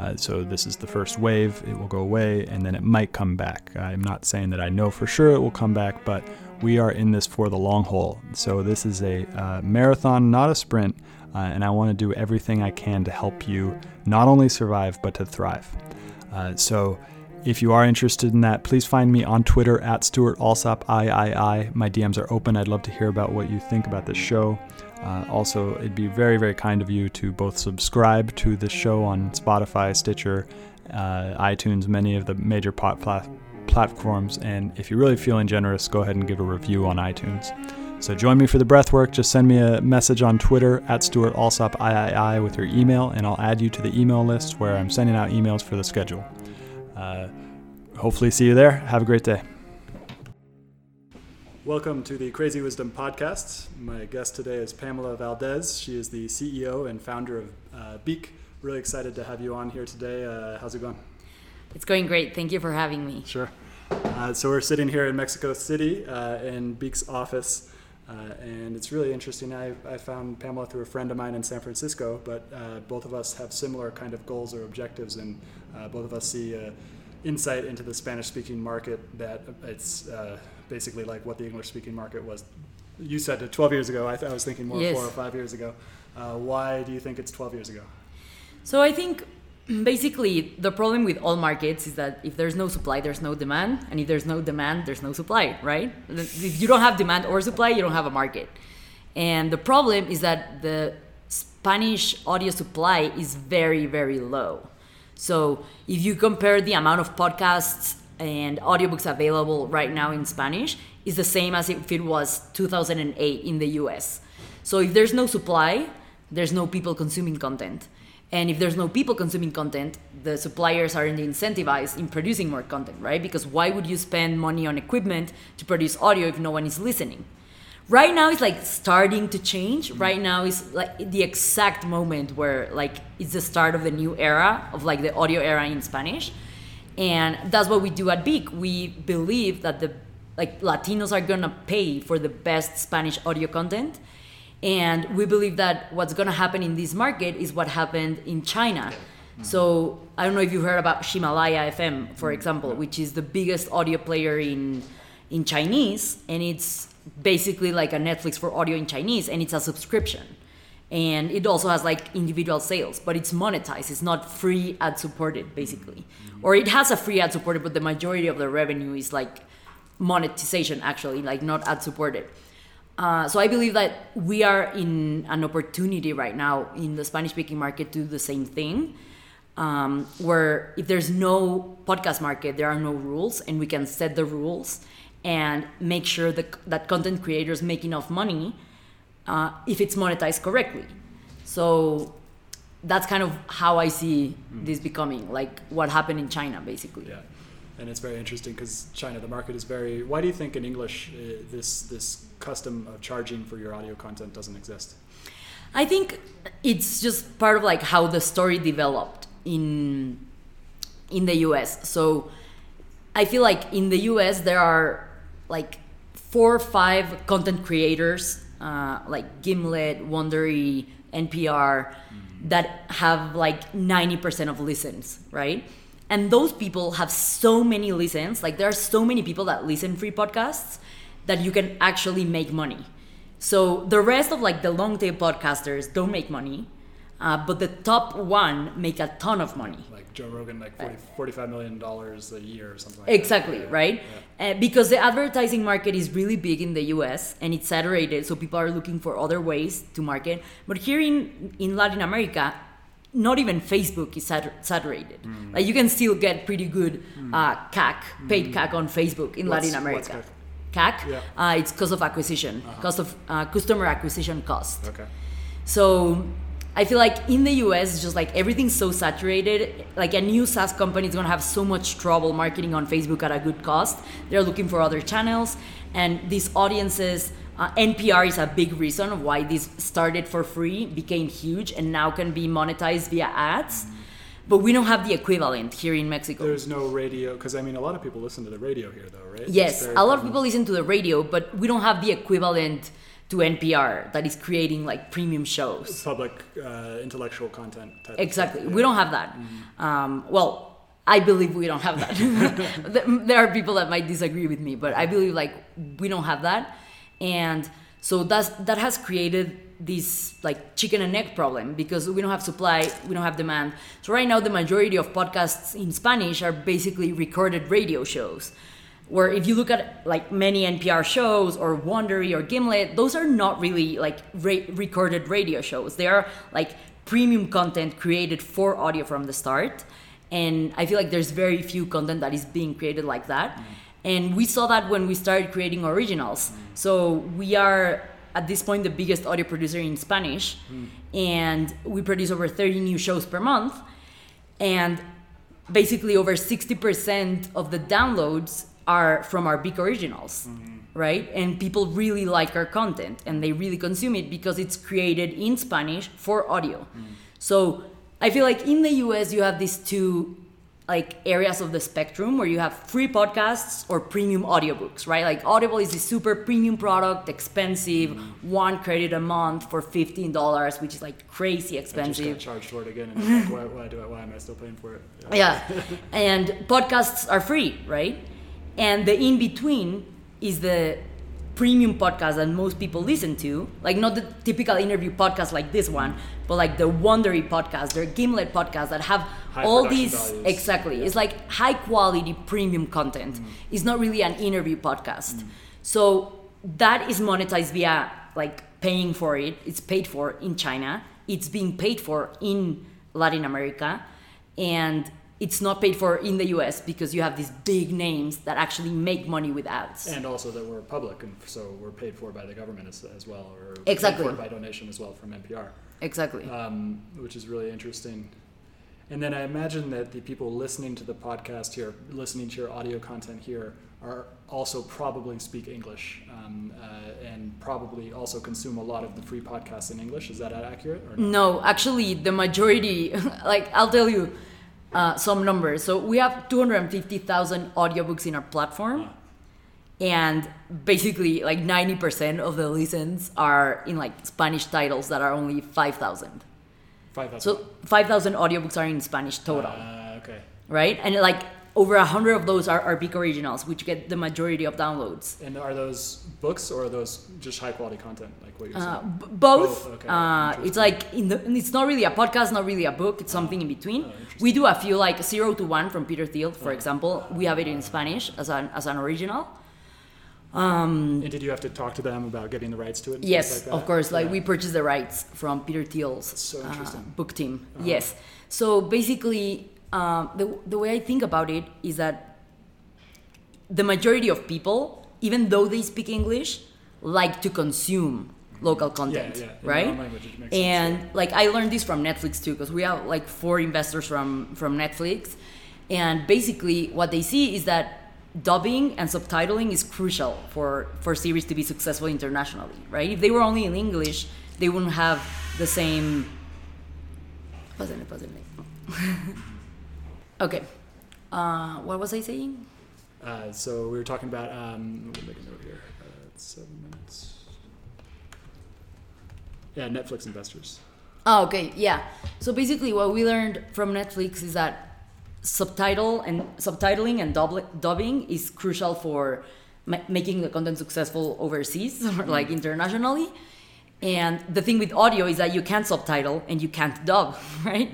Uh, so this is the first wave. It will go away, and then it might come back. I'm not saying that I know for sure it will come back, but we are in this for the long haul. So this is a uh, marathon, not a sprint, uh, and I want to do everything I can to help you not only survive but to thrive. Uh, so. If you are interested in that, please find me on Twitter at Stewart Alsop III. My DMs are open. I'd love to hear about what you think about this show. Uh, also, it'd be very, very kind of you to both subscribe to the show on Spotify, Stitcher, uh, iTunes, many of the major pot plat- platforms. And if you're really feeling generous, go ahead and give a review on iTunes. So join me for the breath work. Just send me a message on Twitter at Stewart Alsop III with your email, and I'll add you to the email list where I'm sending out emails for the schedule. Uh, hopefully, see you there. Have a great day. Welcome to the Crazy Wisdom Podcast. My guest today is Pamela Valdez. She is the CEO and founder of uh, Beek. Really excited to have you on here today. Uh, how's it going? It's going great. Thank you for having me. Sure. Uh, so we're sitting here in Mexico City uh, in Beek's office, uh, and it's really interesting. I, I found Pamela through a friend of mine in San Francisco, but uh, both of us have similar kind of goals or objectives, and Uh, both of us see uh, insight into the Spanish-speaking market that uh, it's basically like what the English speaking market was. You said it 12 years ago. I, th- I was thinking more yes. four or five years ago. Uh, why do you think it's 12 years ago? So I think basically the problem with all markets is that if there's no supply, there's no demand, and if there's no demand, there's no supply, right? If you don't have demand or supply, you don't have a market. And the problem is that the Spanish audio supply is very, very low. So if you compare the amount of podcasts and audiobooks available right now in Spanish it's the same as if it was 2008 in the US. So if there's no supply, there's no people consuming content. And if there's no people consuming content, the suppliers aren't incentivized in producing more content, right? Because why would you spend money on equipment to produce audio if no one is listening? Right now it's like starting to change. Right now is like the exact moment where like it's the start of the new era of like the audio era in Spanish and that's what we do at Beek. We believe that the like Latinos are gonna pay for the best Spanish audio content, and we believe that what's gonna happen in this market is what happened in China. So I don't know if you heard about Himalaya FM, for mm-hmm. example, which is the biggest audio player in in Chinese, and it's basically like a Netflix for audio in Chinese, and it's a subscription. And it also has like individual sales, but it's monetized. It's not free ad supported, basically. Or it has a free ad supported, but the majority of the revenue is like monetization, actually, like not ad supported. Uh, so I believe that we are in an opportunity right now in the Spanish speaking market to do the same thing. Um, where if there's no podcast market, there are no rules, and we can set the rules and make sure that, that content creators make enough money uh, if it's monetized correctly. So that's kind of how I see this becoming, like what happened in China, basically. Yeah, and it's very interesting because China, the market is very. Why do you think in English uh, this this custom of charging for your audio content doesn't exist? I think it's just part of like how the story developed in in the US. So I feel like in the US there are like four or five content creators uh, like Gimlet, Wondery, NPR that have like 90% of listens, right? And those people have so many listens. Like there are so many people that listen free podcasts that you can actually make money. So the rest of like the long tail podcasters don't make money, uh, but the top one make a ton of money. Like Joe Rogan, like 40, 45 million dollars a year or something. Like Exactly, that. Yeah, right? Uh, because the advertising market is really big in the US and it's saturated, so people are looking for other ways to market. But here in, in Latin America, not even Facebook is sat- saturated. Mm. Like you can still get pretty good uh, CAC, paid CAC on Facebook in What's- Latin what's America. CAC? CAC, Yeah. uh, it's cost of acquisition, cost of uh, customer acquisition cost. Okay. So I feel like in the US, it's just like everything's so saturated. Like a new SaaS company is gonna have so much trouble marketing on Facebook at a good cost. They're looking for other channels, and these audiences. Uh, NPR is a big reason why this started for free, became huge, and now can be monetized via ads. But we don't have the equivalent here in Mexico. There's no radio because I mean a lot of people listen to the radio here though, right? Yes, a lot of people listen to the radio, but we don't have the equivalent to NPR that is creating like premium shows. public uh, intellectual content. Type Exactly. stuff, We don't have that. Um, well, I believe we don't have that. There- there are people that might disagree with me, but I believe like we don't have that, and so that's that has created this like chicken and egg problem because we don't have supply, we don't have demand. So right now, the majority of podcasts in Spanish are basically recorded radio shows. Where if you look at like many NPR shows or Wondery or Gimlet, those are not really like ra- recorded radio shows. They are like premium content created for audio from the start. And I feel like there's very few content that is being created like that. Mm. And we saw that when we started creating originals. Mm. So we are at this point the biggest audio producer in Spanish. Mm. And we produce over 30 new shows per month. And basically over 60% of the downloads are from our big originals mm-hmm. right? And people really like our content and they really consume it because it's created in spanish for audio. Mm. So i feel like in the us you have these two like areas of the spectrum where you have free podcasts or premium audiobooks right? Like audible is this super premium product expensive mm-hmm. one credit a month for $15 which is like crazy I just expensive. got charged for it again, and like, why, why do I? Why am I still paying for it? yeah. And podcasts are free right and the in between is the premium podcast that most people listen to. Like not the typical interview podcast like this one but like the wondery podcast their gimlet podcast that have High all these values. exactly. Yeah. it's like high quality premium content. Mm. It's not really an interview podcast. Mm. So that is monetized via like paying for it. It's paid for in china. It's being paid for in latin america. And it's not paid for in the us because you have these big names that actually make money with ads And also that we're public, and so we're paid for by the government as, as well, or Exactly. paid for by donation as well from NPR, exactly um, which is really interesting. And then I imagine that the people listening to the podcast here, listening to your audio content here, are also probably speak English um, uh, and probably also consume a lot of the free podcasts in English. Is that accurate? Or no? No, actually, the majority, like I'll tell you uh, some numbers. So we have 250,000 audiobooks in our platform, and basically, like 90% of the listens are in like Spanish titles that are only 5,000. Five thousand. So 5,000 audiobooks are in Spanish total, Uh, okay. right? And like over a hundred of those are, are Originals, which get the majority of downloads. And are those books or are those just high quality content, like what you're Uh, saying? b- both. Both, okay. Uh, it's like in the, it's not really a podcast, not really a book. It's something in between. Oh, we do a few like zero to one from Peter Thiel, for Oh. example. We have it in Spanish as an as an original. Um, And did you have to talk to them about getting the rights to it? yes, like of course. Like Yeah. we purchased the rights from Peter Thiel's so uh, book team. Uh-huh. Yes. So basically, um, the the way I think about it is that the majority of people, even though they speak English, like to consume local content, yeah, in right? language, makes sense, and yeah. like I learned this from Netflix too, because we have like four investors from from Netflix, and basically what they see is that dubbing and subtitling is crucial for for series to be successful internationally, right? If they were only in English, they wouldn't have the same. Okay, uh, what was I saying? Uh, so we were talking about. Um, let me make a note here. Uh, seven minutes. Yeah, Netflix investors. Oh, okay, yeah. So basically, what we learned from Netflix is that subtitle and subtitling and dubbing is crucial for ma- making the content successful overseas or like internationally. And the thing with audio is that you can't subtitle and you can't dub, right?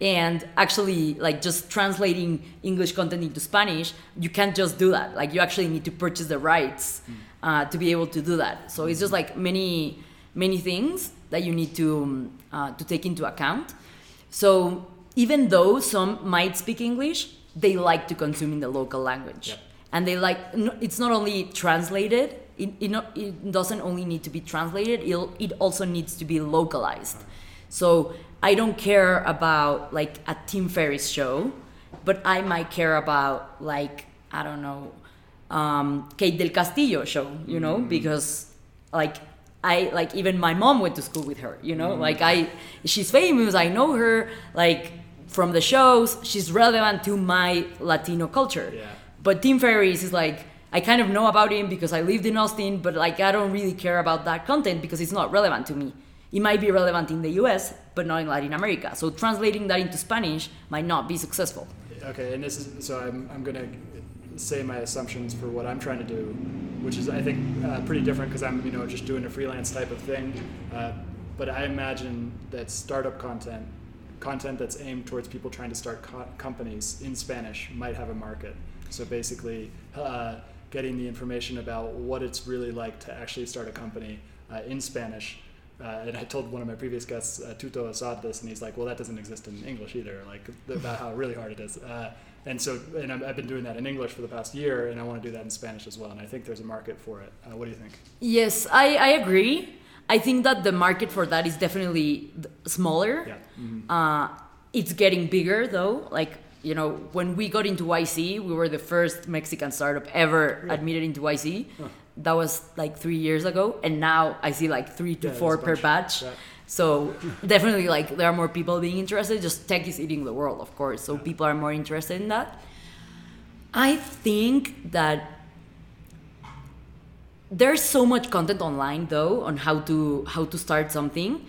And actually, like just translating English content into Spanish, you can't just do that. Like you actually need to purchase the rights uh, to be able to do that. So it's just like many, many things that you need to um, uh, to take into account. So even though some might speak English, they like to consume in the local language Yep. and they like it's not only translated it, it, not, it doesn't only need to be translated it, it also needs to be localized so i don't care about like a tim ferriss show but i might care about like i don't know um, kate del castillo show you know because like I like even my mom went to school with her, you know? Like I she's famous, I know her like from the shows, she's relevant to my Latino culture. Yeah. But Tim Ferriss is like I kind of know about him because I lived in Austin, but like I don't really care about that content because it's not relevant to me. It might be relevant in the US, but not in Latin America. So translating that into Spanish might not be successful. Okay, and this is so I'm, I'm going to say my assumptions for what I'm trying to do, which is I think uh, pretty different because I'm you know just doing a freelance type of thing. Uh, but I imagine that startup content, content that's aimed towards people trying to start co- companies in Spanish, might have a market. So basically, uh, getting the information about what it's really like to actually start a company uh, in Spanish. Uh, and I told one of my previous guests, uh, Tuto Assad, this, and he's like, "Well, that doesn't exist in English either. Like about how really hard it is." Uh, and so, and I'm, I've been doing that in English for the past year, and I want to do that in Spanish as well. And I think there's a market for it. Uh, what do you think? Yes, I, I agree. I think that the market for that is definitely smaller. Yeah. Mhm. Uh, it's getting bigger though. Like, you know, when we got into YC, we were the first Mexican startup ever admitted into YC. Huh. That was like three years ago. And now I see like three to Yeah, four per batch. Yeah. So definitely like there are more people being interested. Just tech is eating the world, of course. So Yeah. people are more interested in that. I think that there's so much content online though on how to how to start something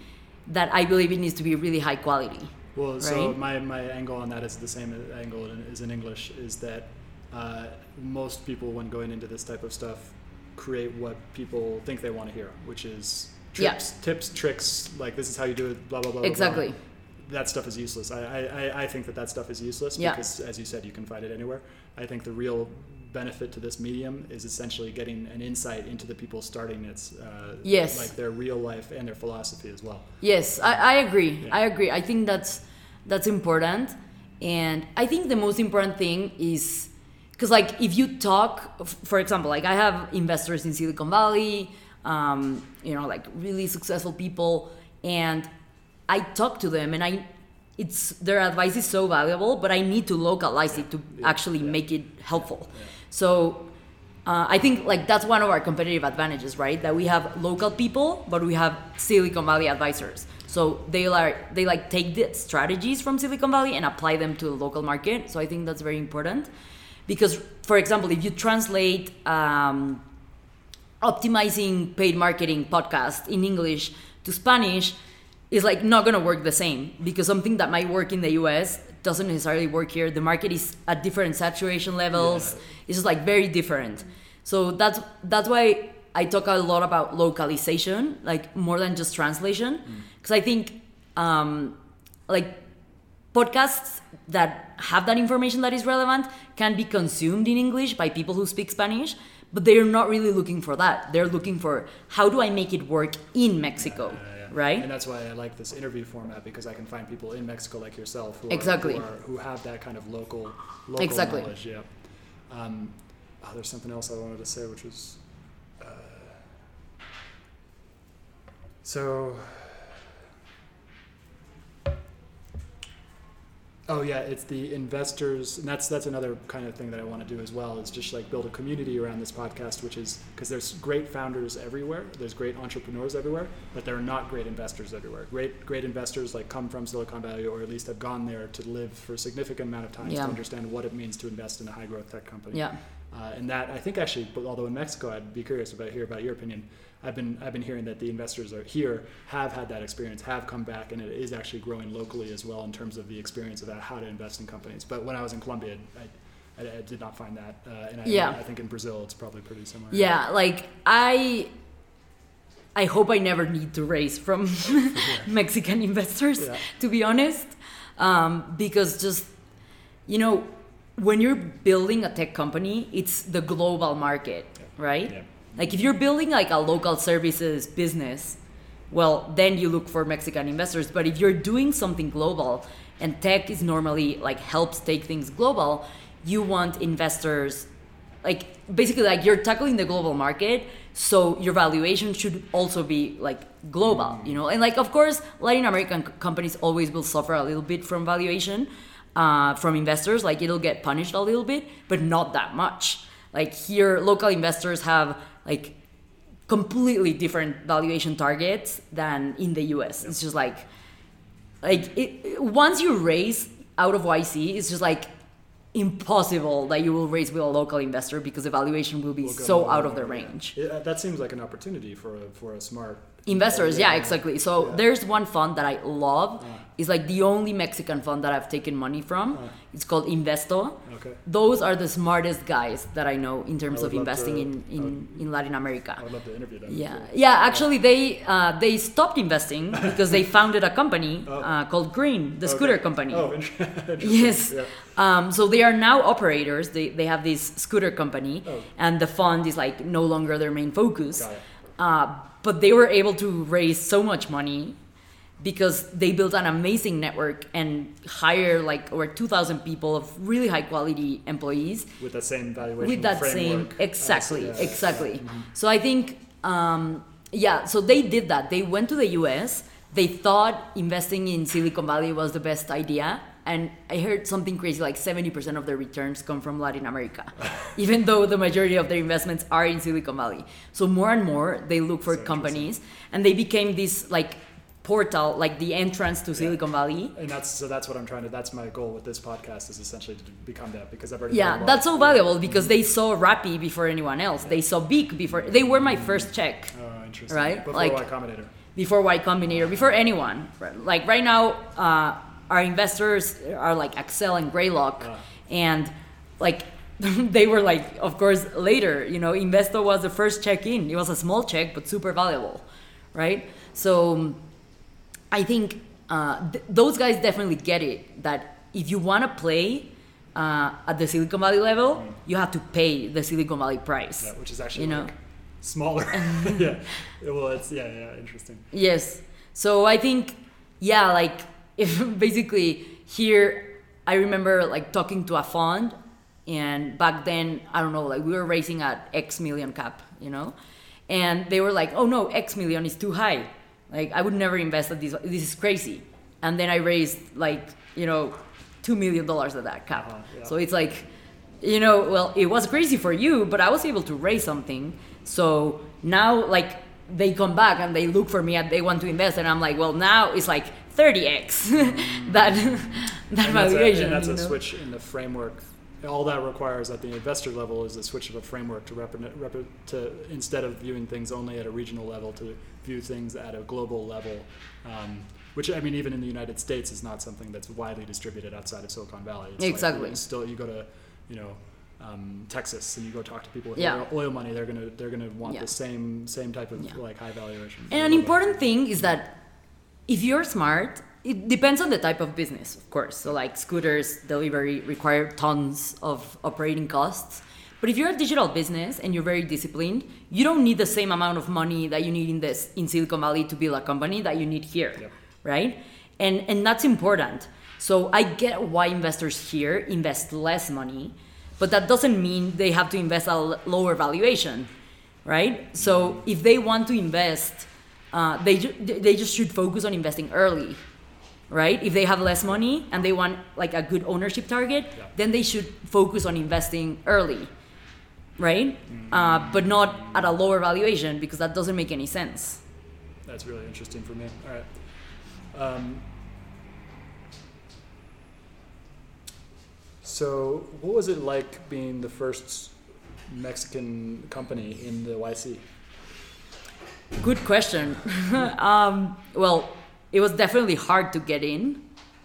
that I believe it needs to be really high quality. Well, so my, my angle on that is the same angle as in English is that uh, most people, when going into this type of stuff, create what people think they want to hear, which is Yeah. trips, tips, tricks, like this is how you do it, blah, blah, blah. blah, Exactly. blah. That stuff is useless. I, I, I- I think that that stuff is useless Yeah. because, as you said, you can find it anywhere. I think the real benefit to this medium is essentially getting an insight into the people starting its, uh, Yes. like their real life and their philosophy as well. Yes, I, I agree. Yeah. I agree. I think that's that's important, and I think the most important thing is because like if you talk, for example, like I have investors in Silicon Valley, um, you know, like really successful people, and I talk to them, and I it's their advice is so valuable, but I need to localize it to actually make it helpful. So uh, I think like that's one of our competitive advantages, right? That we have local people, but we have Silicon Valley advisors. So they like they like take the strategies from Silicon Valley and apply them to the local market. So I think that's very important because, for example, if you translate um, optimizing paid marketing podcast in English to Spanish, is like not gonna work the same because something that might work in the US doesn't necessarily work here. The market is at different saturation levels. Yeah. It's just like very different. So that's that's why I talk a lot about localization, like more than just translation, because I think um, like podcasts that have that information that is relevant can be consumed in English by people who speak Spanish, but they're not really looking for that. They're looking for how do I make it work in Mexico, Yeah, yeah. right? And that's why I like this interview format because I can find people in Mexico like yourself who, Exactly. are, who, are, who have that kind of local, local Exactly. knowledge. Yeah. Um, oh, there's something else I wanted to say, which was. Uh, so. Oh yeah, it's the investors, and that's that's another kind of thing that I want to do as well. Is just like build a community around this podcast, which is because there's great founders everywhere, there's great entrepreneurs everywhere, but there are not great investors everywhere. Great great investors like come from Silicon Valley or at least have gone there to live for a significant amount of time Yeah. to understand what it means to invest in a high growth tech company. yeah. Uh, and that I think actually, although in Mexico, I'd be curious about hear about your opinion. I've been I've been hearing that the investors are here have had that experience, have come back, and it is actually growing locally as well in terms of the experience about how to invest in companies. But when I was in Colombia, I, I, I did not find that, uh, and I, Yeah. I think in Brazil it's probably pretty similar. Yeah, like I I hope I never need to raise from Mexican investors Yeah. to be honest. Um, because just you know, when you're building a tech company, it's the global market, right? Like if you're building like a local services business, well, then you look for Mexican investors. But if you're doing something global and tech is normally like helps take things global, you want investors like basically like you're tackling the global market, so your valuation should also be like global, you know? And like of course, Latin American companies always will suffer a little bit from valuation uh, from investors, like it'll get punished a little bit, but not that much. Like here local investors have like completely different valuation targets than in the US. It's just like like it, once you raise out of YC, it's just like impossible that you will raise with a local investor because the valuation will be We'll so out of their yeah. range. Yeah, that seems like an opportunity for a, for a smart Investors, yeah, exactly. So Yeah. there's one fund that I love. Ah. It's like the only Mexican fund that I've taken money from. Ah. It's called Investo. Okay. Those are the smartest guys that I know in terms of investing to- in, in, in Latin America. I would love to interview them. Yeah, yeah. Actually, they uh, they stopped investing because they founded a company Oh. uh, called Grin, the Okay. scooter company. Oh, inter- interesting. Yes. Yeah. Um, so they are now operators. They, they have this scooter company, Oh. and the fund is like no longer their main focus. Got it. Uh, but they were able to raise so much money because they built an amazing network and hire like over 2,000 people of really high quality employees. With that same valuation with that same framework. exactly Uh, so, yeah. exactly. So i think um, yeah so they did that. They went to the us they thought investing in silicon valley was the best idea and i heard something crazy like 70% of their returns come from latin america even though the majority of their investments are in silicon valley so more and more they look for So companies and they became this like portal like the entrance to silicon valley And that's so that's what I'm trying to. That's my goal with this podcast is essentially to become that because I've already. Yeah, that's so valuable because they saw Rappi before anyone else. They saw Beek before. They were my first check Oh, interesting. Right? Before Like- Y Combinator. before Y Combinator, before anyone. Like right now, uh, our investors are like Accel and Greylock, and like they were like, of course, later. You know, Investo was the first check in. It was a small check, but super valuable, right? So I think uh, th- those guys definitely get it that if you want to play uh, at the Silicon Valley level, you have to pay the Silicon Valley price. Yeah, which is actually you know. like smaller. yeah. Well, it's yeah, yeah, interesting. Yes. So I think, yeah, like if basically here, I remember like talking to a fund, and back then, I don't know, like we were raising at X million cap, you know, and they were like, oh no, X million is too high. Like I would never invest at this. This is crazy. And then I raised like you know, two million dollars at that cap. Uh-huh, yeah. So it's like, you know, well, it was crazy for you, but I was able to raise something. So now, like, they come back and they look for me and they want to invest, and I'm like, well, now it's like 30x that that And that's a, valuation. and that's a know? switch in the framework all that requires at the investor level is a switch of a framework to, rep- rep- to instead of viewing things only at a regional level to view things at a global level um, which I mean, even in the United States, is not something that's widely distributed outside of Silicon Valley. It's exactly. Like, still, you go to, you know, um, Texas and you go talk to people with Yeah. oil, oil money, they're gonna they're gonna want Yeah. the same same type of Yeah. like high valuation. And an important thing is that if you're smart, it depends on the type of business, of course. So, like scooters, delivery require tons of operating costs. But if you're a digital business and you're very disciplined, you don't need the same amount of money that you need in this in Silicon Valley to build a company that you need here, right? And and that's important. So I get why investors here invest less money, but that doesn't mean they have to invest a lower valuation, right? So if they want to invest, uh, they ju- they just should focus on investing early, right? If they have less money and they want like a good ownership target, Yeah. then they should focus on investing early, right? Uh, but not at a lower valuation because that doesn't make any sense. That's really interesting for me. All right. Um, so, what was it like being the first Mexican company in the YC? Good question. um, well, it was definitely hard to get in.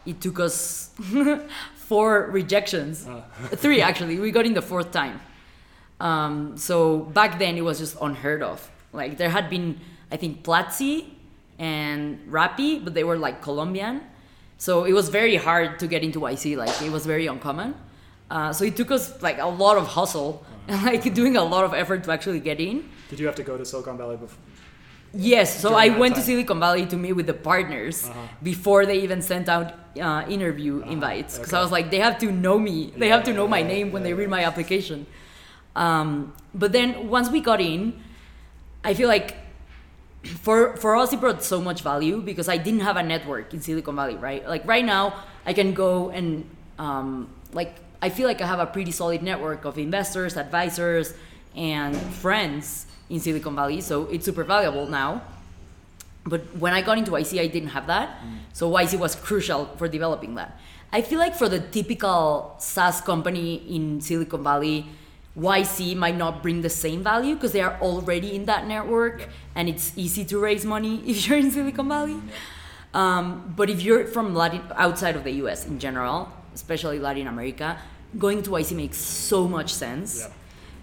It took us four rejections, Uh, three actually. We got in the fourth time. Um, so back then it was just unheard of. Like there had been, I think, Platzi and Rappi, but they were like Colombian. So it was very hard to get into YC. Like it was very uncommon. Uh, so it took us like a lot of hustle and like doing a lot of effort to actually get in. did you have to go to Silicon Valley before? Yes, so I went to. Silicon Valley to meet with the partners Uh-huh. before they even sent out uh, interview Uh-huh, invites because okay. I was like, they have to know me, they have to know my Yeah, name when they yeah, read my application. Um, but then once we got in, I feel like for for us it brought so much value because I didn't have a network in Silicon Valley, right? Like right now, I can go and um, like I feel like I have a pretty solid network of investors, advisors, and friends in Silicon Valley, so it's super valuable now. But when I got into YC, I didn't have that, so YC was crucial for developing that. I feel like for the typical SaaS company in Silicon Valley, YC might not bring the same value because they are already in that network Yep. and it's easy to raise money if you're in Silicon Valley. Um, but if you're from Latin outside of the US in general, especially Latin America, going to YC makes so much sense Yeah.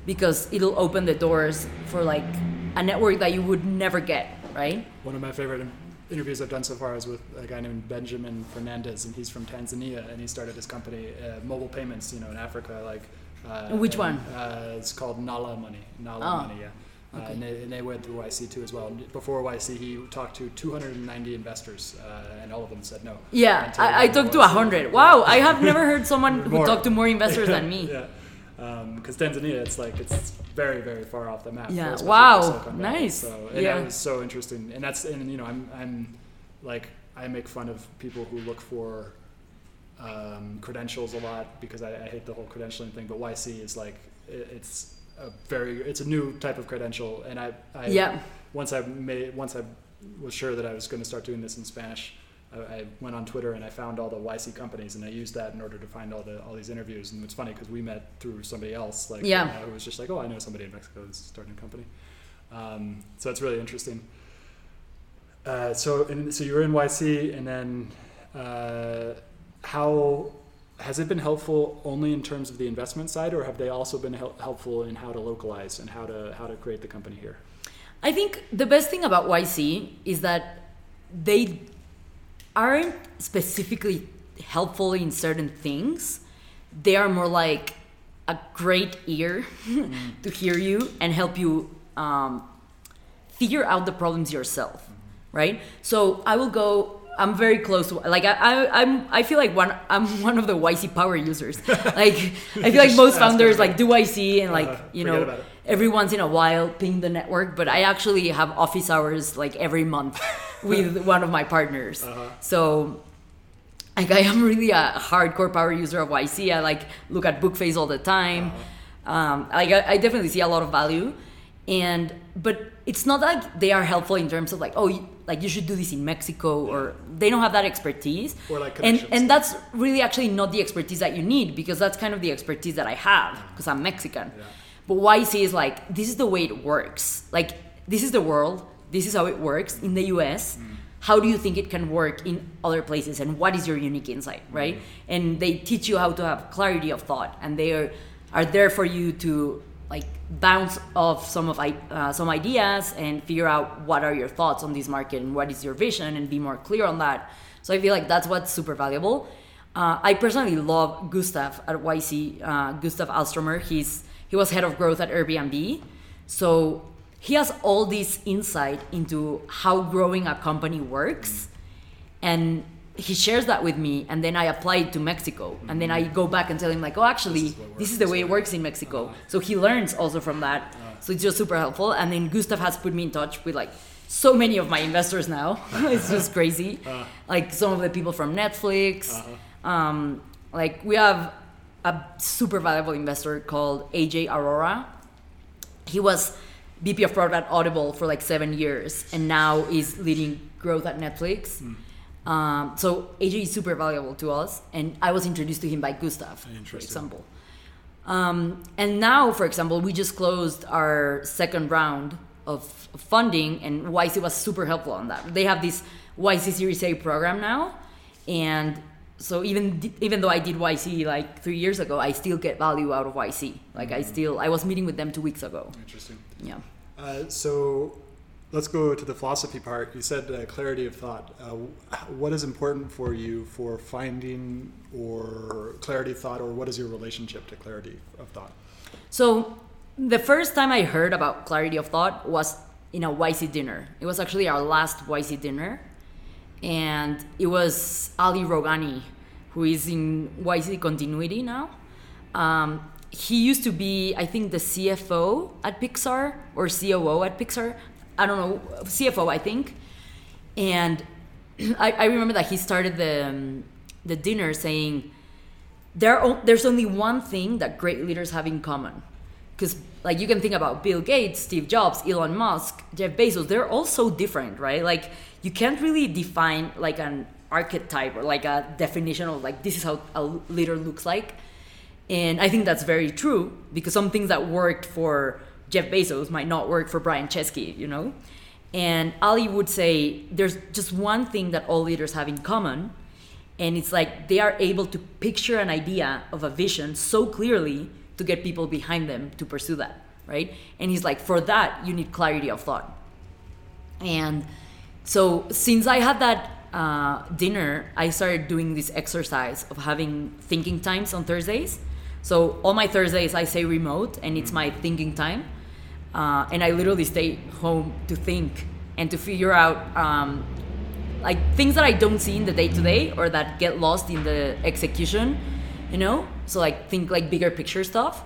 Because it'll open the doors for like a network that you would never get, right? One of my favorite interviews I've done so far is with a guy named Benjamin Fernandes, and he's from Tanzania, and he started his company, uh, mobile payments, you know, in Africa, like. Uh, Which and, one? Uh, it's called Nala Money. Nala Oh, Money, yeah. Uh, okay. and, they, and they went through YC too as well. And Before YC, he talked to 290 investors, uh, and all of them said no. Yeah, I, I talked to hundred. Wow, I have never heard someone who talked to more investors than me. yeah. Because Tanzania, it's like it's very, very far off the map. Yeah. Wow. Nice. So, and Yeah. that was so interesting. And that's and you know I'm I'm like I make fun of people who look for um, credentials a lot because I, I hate the whole credentialing thing. But YC is like it, it's a very it's a new type of credential, and I, I Yeah. once I made once I was sure that I was going to start doing this in Spanish, I, I went on Twitter and I found all the YC companies and I used that in order to find all the all these interviews. And it's funny because we met through somebody else, like Yeah. uh, who was just like, oh, I know somebody in Mexico who's starting a company. Um, so it's really interesting. Uh, so and so you were in YC and then uh, how has it been helpful only in terms of the investment side, or have they also been hel- helpful in how to localize and how to how to create the company here? I think the best thing about YC is that they aren't specifically helpful in certain things. They are more like a great ear to hear you and help you um, figure out the problems yourself, right? So I will go. I'm very close to like I, I I'm I feel like one I'm one of the YC power users. like I feel like most founders like do YC and like you know every once in a while ping the network, but I actually have office hours like every month with one of my partners. Uh-huh. So like I am really a hardcore power user of YC. I like look at Bookface all the time. Um, like I, I definitely see a lot of value, and but it's not like they are helpful in terms of like oh you- like you should do this in Mexico or they don't have that expertise. Or, like, and and that's really actually not the expertise that you need because that's kind of the expertise that I have because I'm Mexican. Yeah. But YC is like this is the way it works. Like this is the world. This is how it works in the US. How do you think it can work in other places and what is your unique insight, right? And they teach you how to have clarity of thought and they are are there for you to like bounce off some of uh, some ideas and figure out what are your thoughts on this market and what is your vision and be more clear on that. So I feel like that's what's super valuable. Uh, I personally love Gustaf at YC. Uh, Gustaf Alströmer. He's he was head of growth at Airbnb, so he has all this insight into how growing a company works, and he shares that with me. And then I apply it to Mexico, and then I go back and tell him like, oh, actually, this is the way it works in Mexico. Uh-huh. So he learns also from that. Uh-huh. So it's just super helpful. And then Gustaf has put me in touch with like so many of my investors now. it's just crazy. Uh-huh. Like some of the people from Netflix. Um, like we have a super valuable investor called AJ Aurora. He was VP of product at Audible for like seven years, and now is leading growth at Netflix. Um, so AJ is super valuable to us, and I was introduced to him by Gustaf, for example. Um, and now, for example, we just closed our second round of funding, and YC was super helpful on that. They have this YC Series A program now, and so even even though I did YC like three years ago, I still get value out of YC. Like I still, I was meeting with them two weeks ago. Interesting. Yeah. Uh, so let's go to the philosophy part. You said uh, clarity of thought. Uh, what is important for you for finding or clarity of thought, or what is your relationship to clarity of thought? So the first time I heard about clarity of thought was in a YC dinner. It was actually our last YC dinner, and it was Ali Rowghani, who is in YC Continuity now. Um, he used to be, I think, the CFO at Pixar or COO at Pixar. I don't know, CFO, I think. And I, I remember that he started the um, the dinner saying, there there's only one thing that great leaders have in common because like you can think about bill gates steve jobs elon musk jeff bezos they're all so different right like you can't really define like an archetype or like a definition of like this is how a leader looks like and i think that's very true because some things that worked for jeff bezos might not work for brian chesky you know? And ali would say there's just one thing that all leaders have in common and it's like they are able to picture an idea of a vision so clearly to get people behind them to pursue that right? And he's like for that you need clarity of thought. And so since i had that uh, dinner i started doing this exercise of having thinking times on thursdays so all my thursdays i say remote and it's my thinking time uh, and i literally stay home to think and to figure out um, like things that I don't see in the day to day or that get lost in the execution, you know? So like think like bigger picture stuff.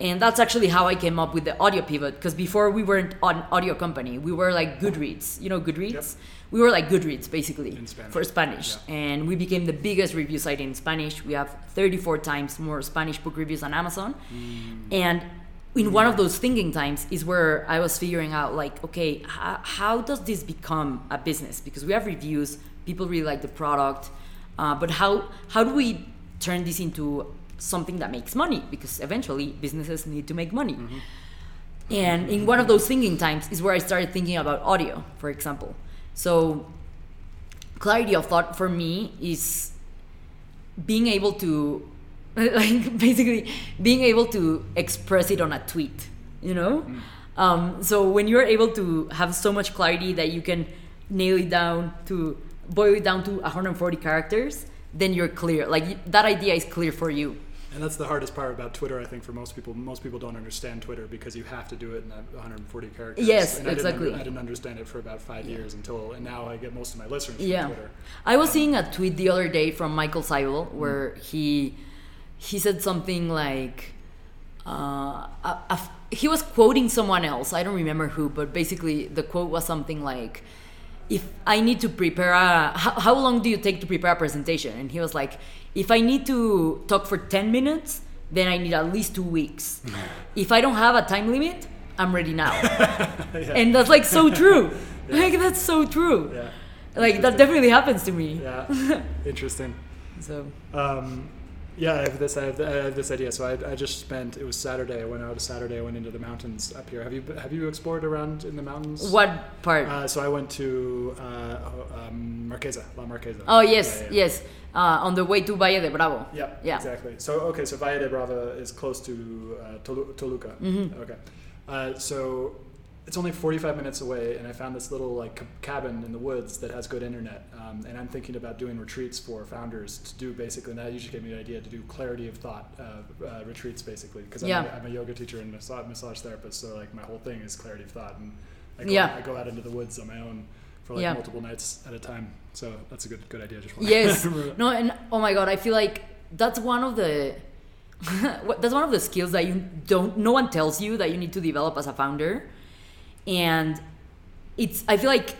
And that's actually how I came up with the audio pivot because before we weren't an audio company. We were like Goodreads. You know Goodreads? Yep. We were like Goodreads basically Spanish. for Spanish. Yeah. And we became the biggest review site in Spanish. We have 34 times more Spanish book reviews on Amazon. And in one of those thinking times is where I was figuring out like, okay, how, how does this become a business? Because we have reviews, people really like the product, uh, but how how do we turn this into something that makes money? Because eventually businesses need to make money. And in one of those thinking times is where I started thinking about audio, for example. So clarity of thought for me is being able to like basically being able to express it on a tweet you know? Um, so when you're able to have so much clarity that you can nail it down to boil it down to 140 characters then you're clear. Like that idea is clear for you And that's the hardest part about Twitter, I think, for most people. Most people don't understand Twitter because you have to do it in 140 characters. Yes, and I exactly. Didn't, under- I didn't understand it for about five years until, and now I get most of my listeners from yeah Twitter. i was seeing a tweet the other day from michael seibel where he he said something like uh, a- a he was quoting someone else i don't remember who but basically the quote was something like if i need to prepare a how, how long do you take to prepare a presentation and he was like if i need to talk for 10 minutes then i need at least two weeks if i don't have a time limit I'm ready now. And that's like so true. Like that's so true. Yeah. Like that definitely happens to me. Yeah. Interesting. So Um, yeah, I have this. I have, I have this idea. So I, I just spent. It was Saturday. I went out Saturday. I went into the mountains up here. Have you have you explored around in the mountains? what part? Uh, so I went to uh, um, Marquesa, La Marquesa. oh yes, Yeah, yeah. yes. Uh, on the way to Valle de Bravo. Yeah, Yeah. exactly. So okay, so Valle de Bravo is close to uh, Tolu- Toluca. Mhm. Okay, uh, so it's only 45 minutes away, and I found this little like ca- cabin in the woods that has good internet. Um, and I'm thinking about doing retreats for founders to do basically. And that usually gave me the idea to do clarity of thought uh, uh, retreats basically because I'm, Yeah. a- I'm a yoga teacher and massage, massage therapist. So like my whole thing is clarity of thought, and I go, Yeah. I go out into the woods on my own for like Yeah. multiple nights at a time. So that's a good good idea. Just Yes. No, and oh my god, I feel like that's one of the that's one of the skills that you don't no one tells you that you need to develop as a founder. And it's I feel like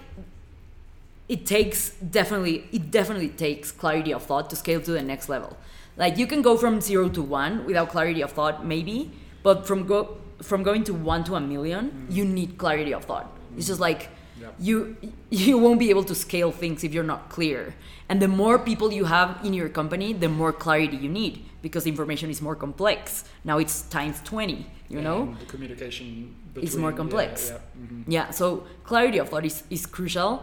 it takes definitely it definitely takes clarity of thought to scale to the next level. Like you can go from 0 to 1 without clarity of thought maybe, but from go from going to 1 to a 1000000 mm. you need clarity of thought. It's just like Yep. you you won't be able to scale things if you're not clear and the more people you have in your company the more clarity you need because information is more complex now it's times 20 you know the communication is more complex. Yeah, yeah. mhm. yeah so clarity of thought is, is crucial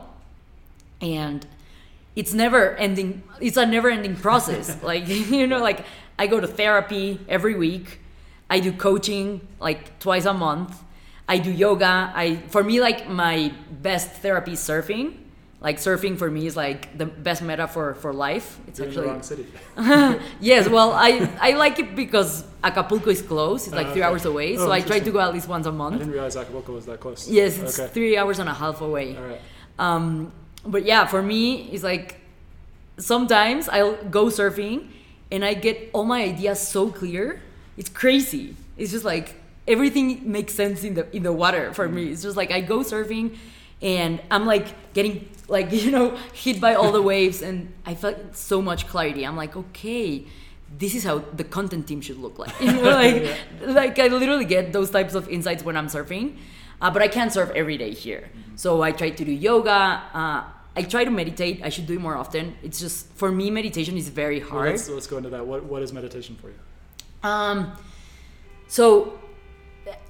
and it's never ending it's a never ending process like you know like i go to therapy every week i do coaching like twice a month i do yoga i for me like my best therapy is surfing like surfing for me is like the best metaphor for life it's You're in the actually wrong city. yes well i i like it because acapulco is close it's like Uh, three okay. hours away so Oh, i try to go at least once a month I didn't realize Acapulco was that close. Yes, it's okay. three hours and a half away. All right. Um, but yeah, for me, it's like sometimes I'll go surfing and I get all my ideas so clear. It's crazy. It's just like everything makes sense in the in the water for me. It's just like I go surfing and I'm like getting like you know hit by all the waves and I felt so much clarity. I'm like okay. This is how the content team should look like. You know, like, like I literally get those types of insights when I'm surfing. Uh, but I can't surf every day here. So I try to do yoga. Uh, I try to meditate. I should do it more often. It's just for me, meditation is very Well, hard. let's, let's go into that. What What is meditation for you? Um, so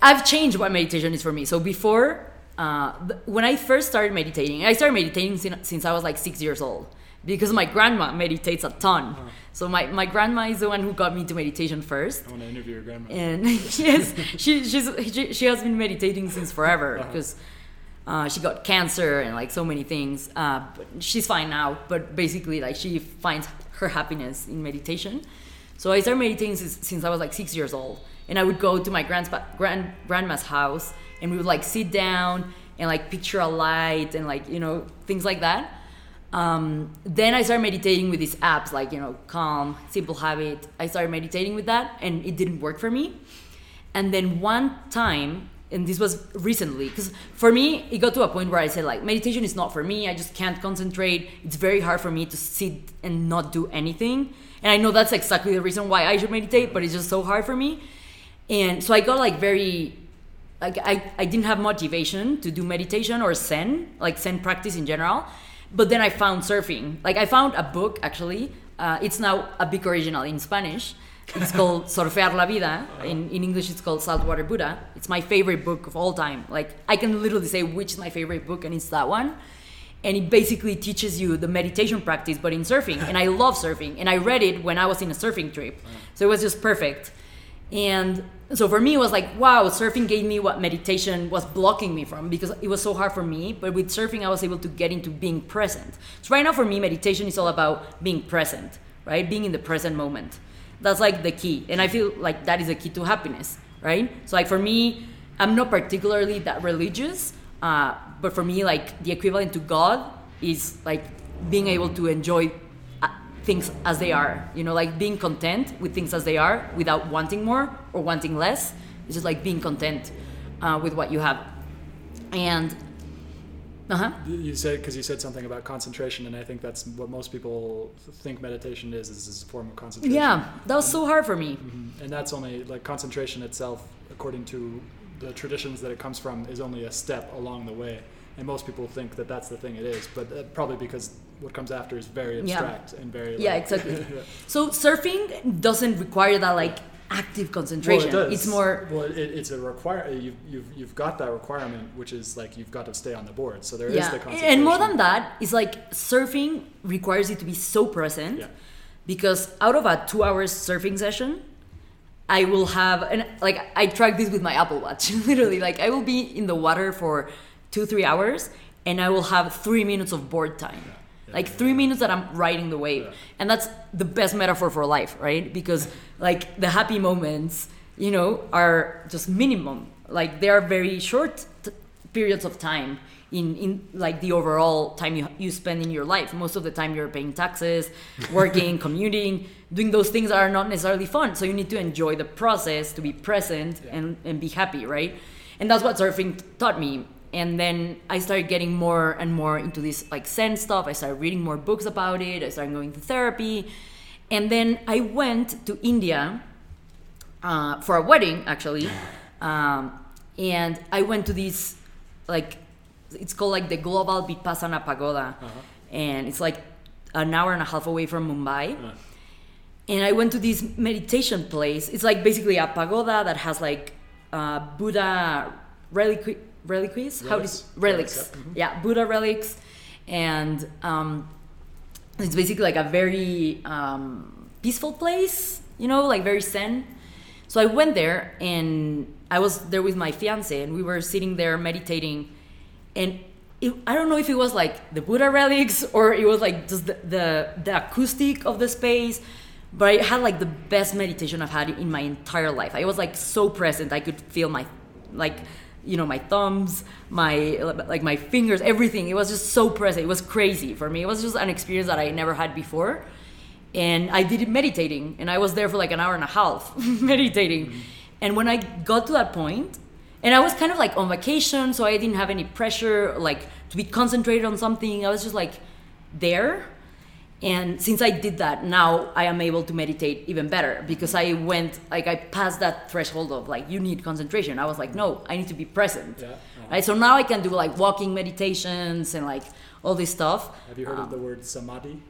I've changed what meditation is for me. So before, uh, when I first started meditating, I started meditating since, since I was like six years old because my grandma meditates a ton. So my, my grandma is the one who got me into meditation first. I want to interview your grandma. and yes, she she's she, she has been meditating since forever Uh-huh. because uh, she got cancer and like so many things. Uh, but she's fine now. But basically, like she finds her happiness in meditation. So I started meditating since, since I was like six years old, and I would go to my grandpa, grand grandma's house, and we would like sit down and like picture a light and like you know things like that. Um, then I started meditating with these apps like you know Calm, Simple Habit. I started meditating with that, and it didn't work for me. And then one time, and this was recently, because for me it got to a point where I said like meditation is not for me. I just can't concentrate. It's very hard for me to sit and not do anything. And I know that's exactly the reason why I should meditate, but it's just so hard for me. And so I got like very like I, I didn't have motivation to do meditation or zen like zen practice in general. But then i found surfing. Like i found a book actually. Uh, it's now a big original in spanish. It's called surfear la vida. In, in english it's called saltwater buddha. It's my favorite book of all time. Like i can literally say which is my favorite book and it's that one. And it basically teaches you the meditation practice but in surfing. And i love surfing. And i read it when i was in a surfing trip. So it was just perfect and so for me, it was like, wow, surfing gave me what meditation was blocking me from because it was so hard for me. But with surfing, I was able to get into being present. So right now, for me, meditation is all about being present, right? Being in the present moment. That's like the key. And I feel like that is the key to happiness, right? So, like, for me, I'm not particularly that religious, uh, but for me, like, the equivalent to God is like being able to enjoy things as they are you know like being content with things as they are without wanting more or wanting less it's just like being content uh, with what you have and uh-huh You said because you said something about concentration, and I think that's what most people think meditation is is, is a form of concentration. yeah that was so hard for me Mhm. And that's only like concentration itself, according to the traditions that it comes from is only a step along the way. And most people think that that's the thing it is, but uh, probably because what comes after is very Yeah. abstract and very Yeah, like- exactly. So surfing doesn't require that like active concentration. Well, it does. It's more Well, it, it's a require. You've, you've you've got that requirement, which is like you've got to stay on the board. So there is yeah, the concentration. and more than that, it's like surfing requires you to be so present. Yeah. Because out of a two hours surfing session, I will have and like I track this with my Apple Watch. Literally, like I will be in the water for two three hours, and I will have three minutes of board time. Like three minutes that I'm riding the wave, Yeah. and that's the best metaphor for life, right? Because like the happy moments, you know, are just minimum. Like they are very short t- periods of time in, in like the overall time you, you spend in your life. Most of the time you're paying taxes, working, commuting, doing those things that are not necessarily fun. So you need to enjoy the process to be present Yeah. and, and be happy, right? And that's what surfing taught me. And then I started getting more and more into this like Zen stuff. I started reading more books about it. I started going to therapy. And then I went to India uh, for a wedding actually um, and i went to this like it's called like the global vipassana pagoda Uh-huh. and it's like an hour and a half away from mumbai Uh, and i went to this meditation place it's like basically a pagoda that has like uh, buddha reliques how Relics. does relics Relics, yeah. Mhm. yeah buddha relics and um, it's basically like a very um, peaceful place you know like very zen so i went there and i was there with my fiance and we were sitting there meditating and it, i don't know if it was like the buddha relics or it was like just the, the, the acoustic of the space but i had like the best meditation i've had in my entire life i was like so present i could feel my like you know my thumbs my like my fingers everything it was just so present it was crazy for me it was just an experience that i never had before and I did it meditating, and I was there for like an hour and a half meditating. Mm-hmm. And when I got to that point, and I was kind of like on vacation, so I didn't have any pressure, like to be concentrated on something. I was just like there. And since I did that, now I am able to meditate even better because I went like I passed that threshold of like you need concentration. I was like, no, I need to be present. Yeah, uh-huh. Right. So now I can do like walking meditations and like all this stuff. Have you heard of Um, the word samadhi?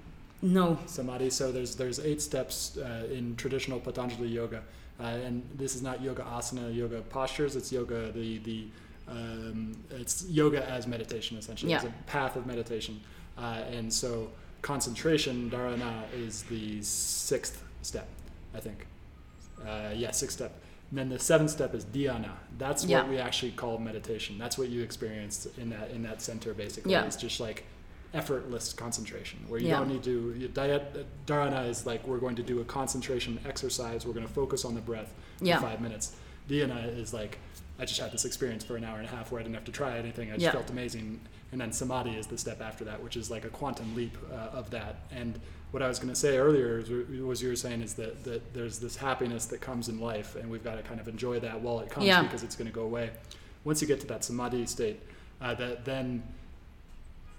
No. Samadhi. So there's there's eight steps uh, in traditional Patanjali yoga, uh, and this is not yoga asana, yoga postures. It's yoga the the um, it's yoga as meditation essentially. It's Yeah. a path of meditation, uh, and so concentration dharana is the sixth step, I think. Uh, yeah, sixth step. And then the seventh step is dhyana. That's Yeah. what we actually call meditation. That's what you experienced in that in that center basically. Yeah. It's just like effortless concentration where you Yeah. don't need to you, diet, dharana is like we're going to do a concentration exercise we're going to focus on the breath Yeah. for five minutes dhyana is like i just had this experience for an hour and a half where i didn't have to try anything i just Yeah. felt amazing and then samadhi is the step after that which is like a quantum leap uh, of that and what i was going to say earlier is, was you were saying is that, that there's this happiness that comes in life and we've got to kind of enjoy that while it comes Yeah. because it's going to go away once you get to that samadhi state uh, that then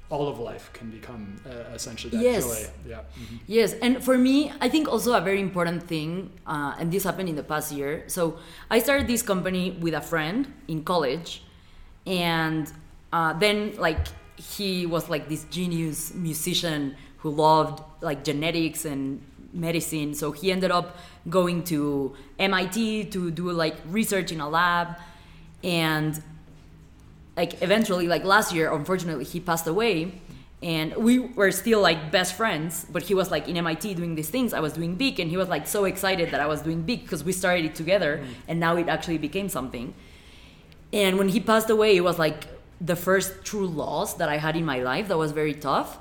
all of life can become uh, essentially that Yes. joy. Yeah. Mhm. Yes, and for me, I think also a very important thing, uh, and this happened in the past year. So I started this company with a friend in college, and uh, then like he was like this genius musician who loved like genetics and medicine. So he ended up going to MIT to do like research in a lab, and like eventually like last year unfortunately he passed away and we were still like best friends but he was like in mit doing these things. I was doing Beek and he was like so excited that i was doing Beek because we started it together and now it actually became something. And when he passed away it was like the first true loss that i had in my life that was very tough.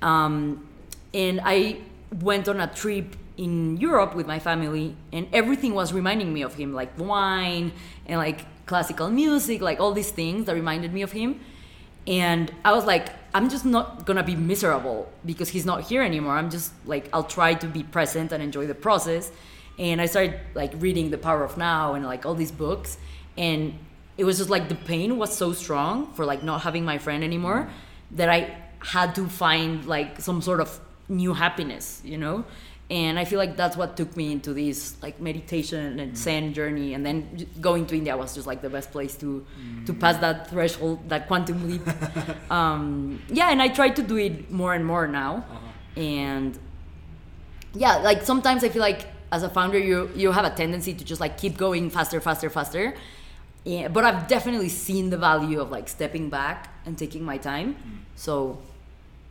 Um, and i went on a trip in europe with my family and everything was reminding me of him like wine and like classical music like all these things that reminded me of him. And i was like i'm just not gonna be miserable because he's not here anymore. I'm just like i'll try to be present and enjoy the process. And i started like reading the power of now and like all these books. And it was just like the pain was so strong for like not having my friend anymore that i had to find like some sort of new happiness you know and I feel like that's what took me into this like meditation and mm. Zen journey. And then going to India was just like the best place to to mm. pass that threshold, that quantum leap. um, yeah, and I try to do it more and more now, uh-huh. and yeah, like sometimes I feel like as a founder, you you have a tendency to just like keep going faster, faster, faster. Yeah, but I've definitely seen the value of like stepping back and taking my time. Mm. So,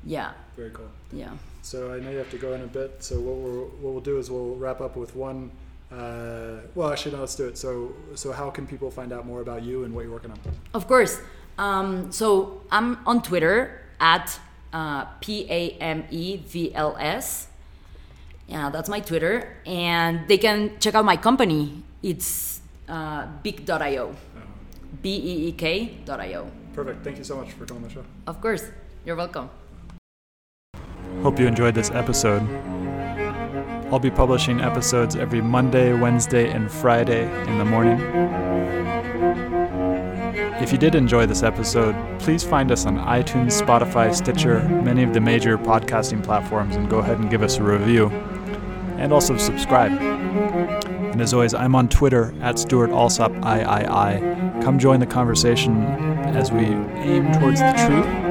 yeah, Very cool. yeah. So I know you have to go in a bit. So what we'll what we'll do is we'll wrap up with one. Uh, well, actually, no. Let's do it. So so how can people find out more about you and what you're working on? Of course. Um, so I'm on Twitter at uh, P A M E V L S. Yeah, that's my Twitter. And they can check out my company. It's uh, beek.io. B E E K.io. Perfect. Thank you so much for coming on the show. Of course. You're welcome. Hope you enjoyed this episode. I'll be publishing episodes every Monday, Wednesday, and Friday in the morning. If you did enjoy this episode, please find us on iTunes, Spotify, Stitcher, many of the major podcasting platforms, and go ahead and give us a review. And also subscribe. And as always, I'm on Twitter at Stewart Alsop III. Come join the conversation as we aim towards the truth.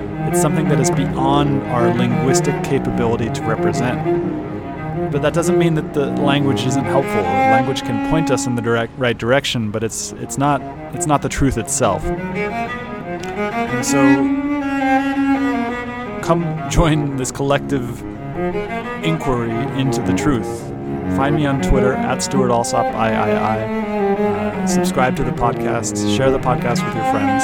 It's something that is beyond our linguistic capability to represent. But that doesn't mean that the language isn't helpful. Language can point us in the direct right direction, but it's it's not it's not the truth itself. And so come join this collective inquiry into the truth. Find me on Twitter at Stewart Alsop III. Uh, subscribe to the podcast. Share the podcast with your friends.